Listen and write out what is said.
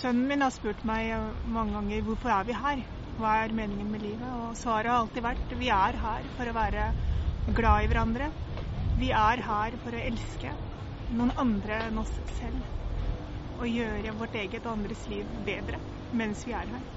Sønnen min har spurt meg mange ganger hvorfor er vi her? Hva er meningen med livet? Og svaret har alltid vært vi er her for å være glad i hverandre. Vi er her for å elske noen andre enn oss selv. Og gjøre vårt eget og andres liv bedre mens vi er her.